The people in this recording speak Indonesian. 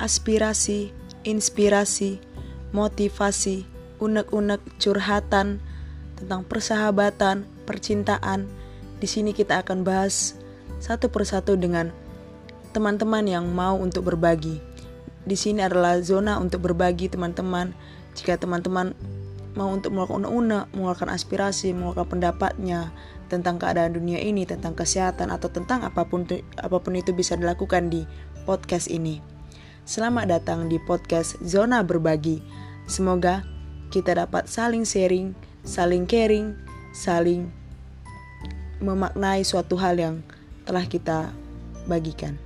aspirasi, inspirasi, motivasi, unek-unek curhatan tentang persahabatan, percintaan. Di sini kita akan bahas satu persatu dengan teman-teman yang mau untuk berbagi. Di sini adalah zona untuk berbagi teman-teman. Jika teman-teman mau untuk melakukan unek, mengeluarkan aspirasi, mengeluarkan pendapatnya tentang keadaan dunia ini, tentang kesehatan atau tentang apa pun apa pun itu bisa dilakukan di podcast ini. Selamat datang di podcast Zona Berbagi. Semoga kita dapat saling sharing, saling caring, saling memaknai suatu hal yang telah kita bagikan.